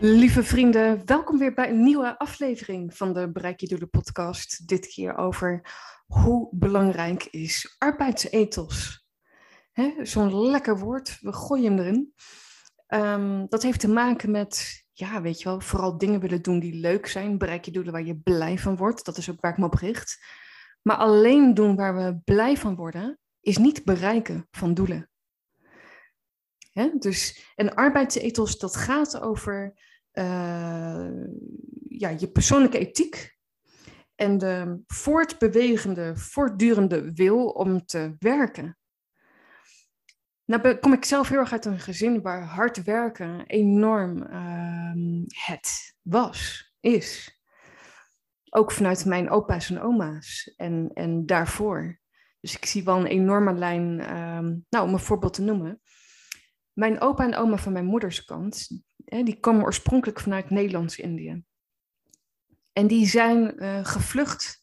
Lieve vrienden, welkom weer bij een nieuwe aflevering van de Bereik je Doelen podcast. Dit keer over hoe belangrijk is arbeidsethos. Zo'n lekker woord, we gooien hem erin. Um, dat heeft te maken met, ja, weet je wel, vooral dingen willen doen die leuk zijn. Bereik je doelen waar je blij van wordt. Dat is ook waar ik me op richt. Maar alleen doen waar we blij van worden, is niet bereiken van doelen. Hè? Dus een arbeidsethos, dat gaat over uh, ja, je persoonlijke ethiek en de voortbewegende, voortdurende wil om te werken. Nou kom ik zelf heel erg uit een gezin waar hard werken enorm uh, het was, is. Ook vanuit mijn opa's en oma's en, en daarvoor. Dus ik zie wel een enorme lijn, uh, nou om een voorbeeld te noemen. Mijn opa en oma van mijn moeders kant, die komen oorspronkelijk vanuit Nederlands-Indië. En die zijn uh, gevlucht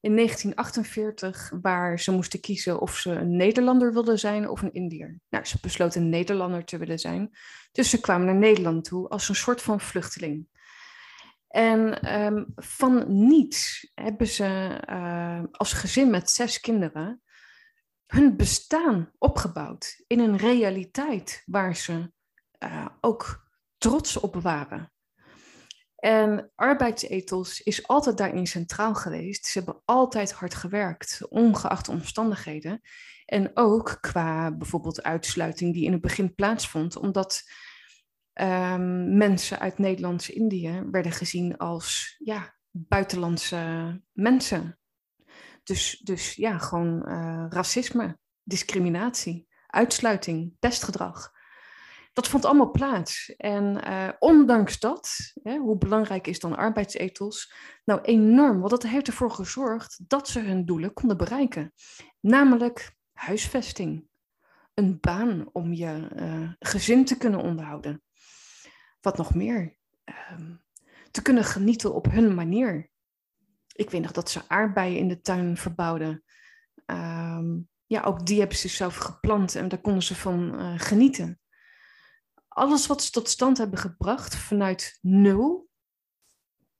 in 1948, waar ze moesten kiezen of ze een Nederlander wilden zijn of een Indiër. Nou, ze besloten een Nederlander te willen zijn. Dus ze kwamen naar Nederland toe als een soort van vluchteling. En um, van niets hebben ze uh, als gezin met zes kinderen hun bestaan opgebouwd in een realiteit waar ze uh, ook trots op waren. En arbeidsethos is altijd daarin centraal geweest. Ze hebben altijd hard gewerkt, ongeacht omstandigheden. En ook qua bijvoorbeeld uitsluiting die in het begin plaatsvond, omdat um, mensen uit Nederlands-Indië werden gezien als ja, buitenlandse mensen. Dus, dus ja, gewoon uh, racisme, discriminatie, uitsluiting, pestgedrag dat vond allemaal plaats. En uh, ondanks dat, hè, hoe belangrijk is dan arbeidsethos? Nou, enorm, want dat heeft ervoor gezorgd dat ze hun doelen konden bereiken. Namelijk huisvesting, een baan om je uh, gezin te kunnen onderhouden. Wat nog meer? Uh, te kunnen genieten op hun manier. Ik weet nog dat ze aardbeien in de tuin verbouwden. Ehm, ja, ook die hebben ze zelf geplant en daar konden ze van uh, genieten alles wat ze tot stand hebben gebracht vanuit nul,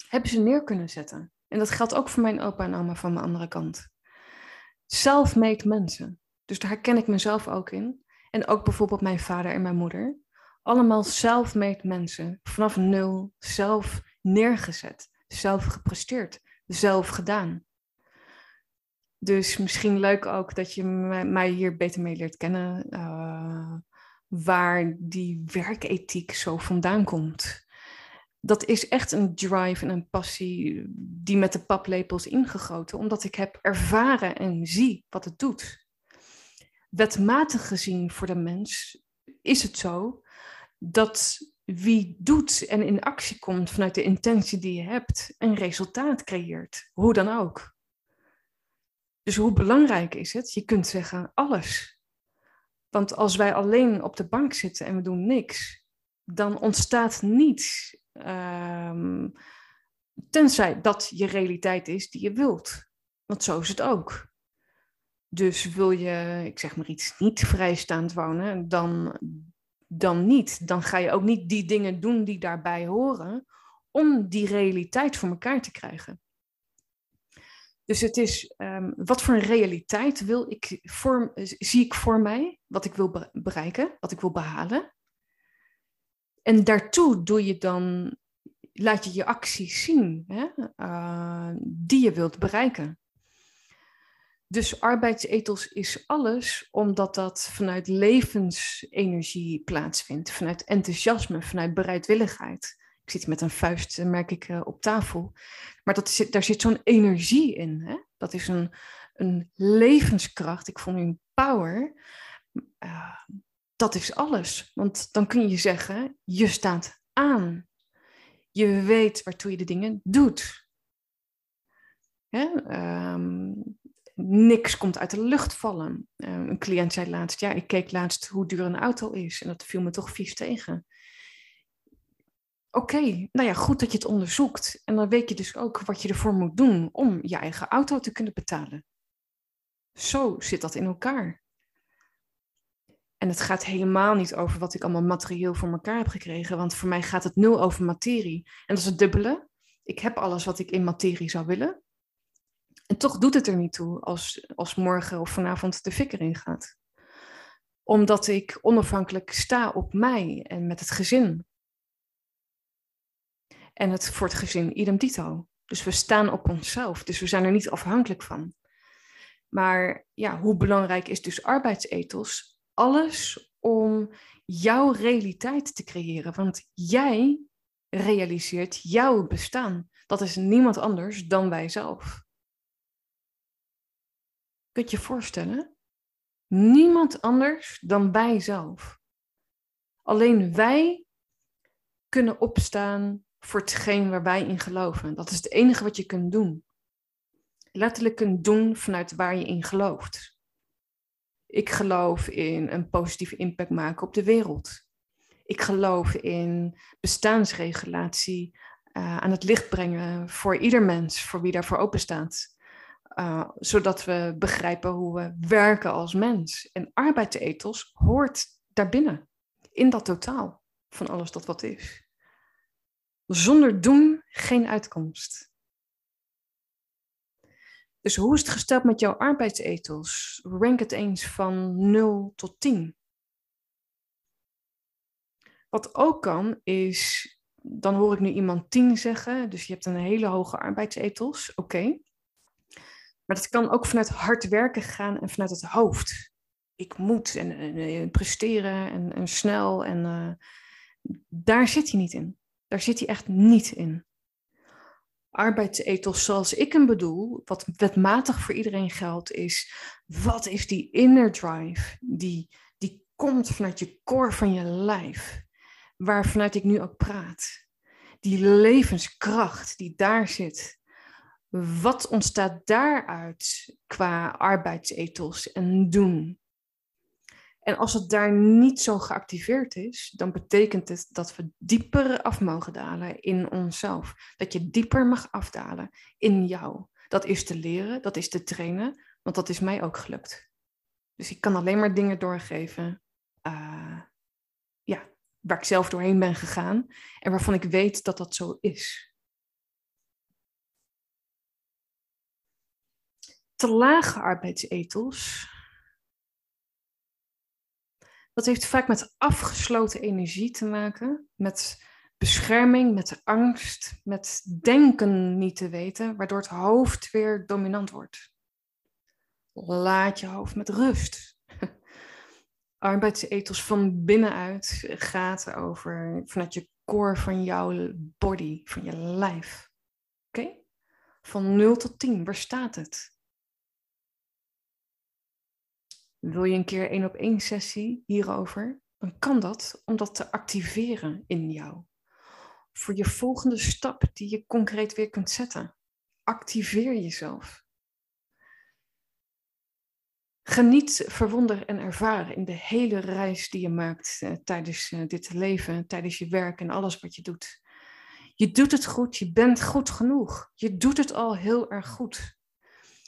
hebben ze neer kunnen zetten. En dat geldt ook voor mijn opa en oma van mijn andere kant. Self-made mensen. Dus daar herken ik mezelf ook in. En ook bijvoorbeeld mijn vader en mijn moeder. Allemaal self-made mensen. Vanaf nul zelf neergezet. Zelf gepresteerd. Zelf gedaan. Dus misschien leuk ook dat je mij hier beter mee leert kennen. Uh, waar die werkethiek zo vandaan komt. Dat is echt een drive en een passie die met de paplepels ingegoten, omdat ik heb ervaren en zie wat het doet. Wetmatig gezien voor de mens is het zo dat wie doet en in actie komt vanuit de intentie die je hebt, een resultaat creëert, hoe dan ook. Dus hoe belangrijk is het? Je kunt zeggen alles. Want als wij alleen op de bank zitten en we doen niks, dan ontstaat niets. Um, tenzij dat je realiteit is die je wilt. Want zo is het ook. Dus wil je, ik zeg maar iets, niet vrijstaand wonen, dan, dan niet. Dan ga je ook niet die dingen doen die daarbij horen om die realiteit voor elkaar te krijgen. Dus het is, um, wat voor een realiteit wil ik voor, zie ik voor mij, wat ik wil bereiken, wat ik wil behalen. En daartoe doe je dan, laat je je acties zien hè, uh, die je wilt bereiken. Dus arbeidsethos is alles omdat dat vanuit levensenergie plaatsvindt, vanuit enthousiasme, vanuit bereidwilligheid. Ik zit met een vuist, eh, merk ik, uh, op tafel. Maar dat daar zit zo'n energie in. Hè? Dat is een, een levenskracht. Ik vond een power. Uh, dat is alles. Want dan kun je zeggen, je staat aan. Je weet waartoe je de dingen doet. Hè? Um, niks komt uit de lucht vallen. Um, een cliënt zei laatst, ja, ik keek laatst hoe duur een auto is en dat viel me toch vies tegen. Oké, nou ja, goed dat je het onderzoekt. En dan weet je dus ook wat je ervoor moet doen om je eigen auto te kunnen betalen. Zo zit dat in elkaar. En het gaat helemaal niet over wat ik allemaal materieel voor elkaar heb gekregen, want voor mij gaat het nul over materie. En dat is het dubbele. Ik heb alles wat ik in materie zou willen. En toch doet het er niet toe als, als morgen of vanavond de fik erin gaat. Omdat ik onafhankelijk sta op mij en met het gezin. En het voor het gezin idem dito. Dus we staan op onszelf, dus we zijn er niet afhankelijk van. Maar ja, hoe belangrijk is dus arbeidsethos alles om jouw realiteit te creëren. Want jij realiseert jouw bestaan. Dat is niemand anders dan wij zelf. Kun je je voorstellen? Niemand anders dan wij zelf. Alleen wij kunnen opstaan voor hetgeen waar wij in geloven. Dat is het enige wat je kunt doen. Letterlijk kunt doen vanuit waar je in gelooft. Ik geloof in een positieve impact maken op de wereld. Ik geloof in bestaansregulatie uh, aan het licht brengen voor ieder mens, voor wie daarvoor open staat. Uh, zodat we begrijpen hoe we werken als mens. En arbeidsethos hoort daarbinnen, in dat totaal van alles dat wat is. Zonder doen geen uitkomst. Dus hoe is het gesteld met jouw arbeidsethos? Rank het eens van 0 tot 10. Wat ook kan is, dan hoor ik nu iemand 10 zeggen, dus je hebt een hele hoge arbeidsethos, oké. Maar dat kan ook vanuit hard werken gaan en vanuit het hoofd. Ik moet en, en, presteren en, en, snel en uh, daar zit hij niet in. Daar zit hij echt niet in arbeidsethos zoals ik hem bedoel, wat wetmatig voor iedereen geldt, is wat is die inner drive die, die komt vanuit je core van je lijf, waar vanuit ik nu ook praat. Die levenskracht die daar zit. Wat ontstaat daaruit qua arbeidsethos en doen? En als het daar niet zo geactiveerd is, dan betekent het dat we dieper af mogen dalen in onszelf. Dat je dieper mag afdalen in jou. Dat is te leren, dat is te trainen, want dat is mij ook gelukt. Dus ik kan alleen maar dingen doorgeven uh, ja, waar ik zelf doorheen ben gegaan en waarvan ik weet dat dat zo is. Te lage arbeidsethos dat heeft vaak met afgesloten energie te maken, met bescherming, met angst, met denken niet te weten, waardoor het hoofd weer dominant wordt. Laat je hoofd met rust. Arbeidsethos van binnenuit gaat over vanuit je core van jouw body, van je lijf. Oké? Van 0 tot 10, waar staat het? Wil je een keer één op één sessie hierover? Dan kan dat om dat te activeren in jou. Voor je volgende stap die je concreet weer kunt zetten. Activeer jezelf. Geniet, verwonder en ervaar in de hele reis die je maakt eh, tijdens uh, dit leven, tijdens je werk en alles wat je doet. Je doet het goed, je bent goed genoeg. Je doet het al heel erg goed.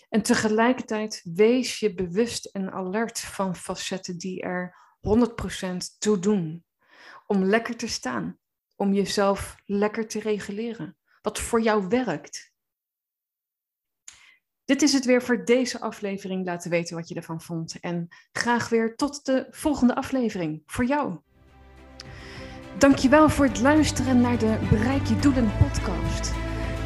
En tegelijkertijd wees je bewust en alert van facetten die er 100% toe doen. Om lekker te staan, om jezelf lekker te reguleren. Wat voor jou werkt. Dit is het weer voor deze aflevering. Laten weten wat je ervan vond. En graag weer tot de volgende aflevering voor jou. Dankjewel voor het luisteren naar de Bereik je Doelen podcast.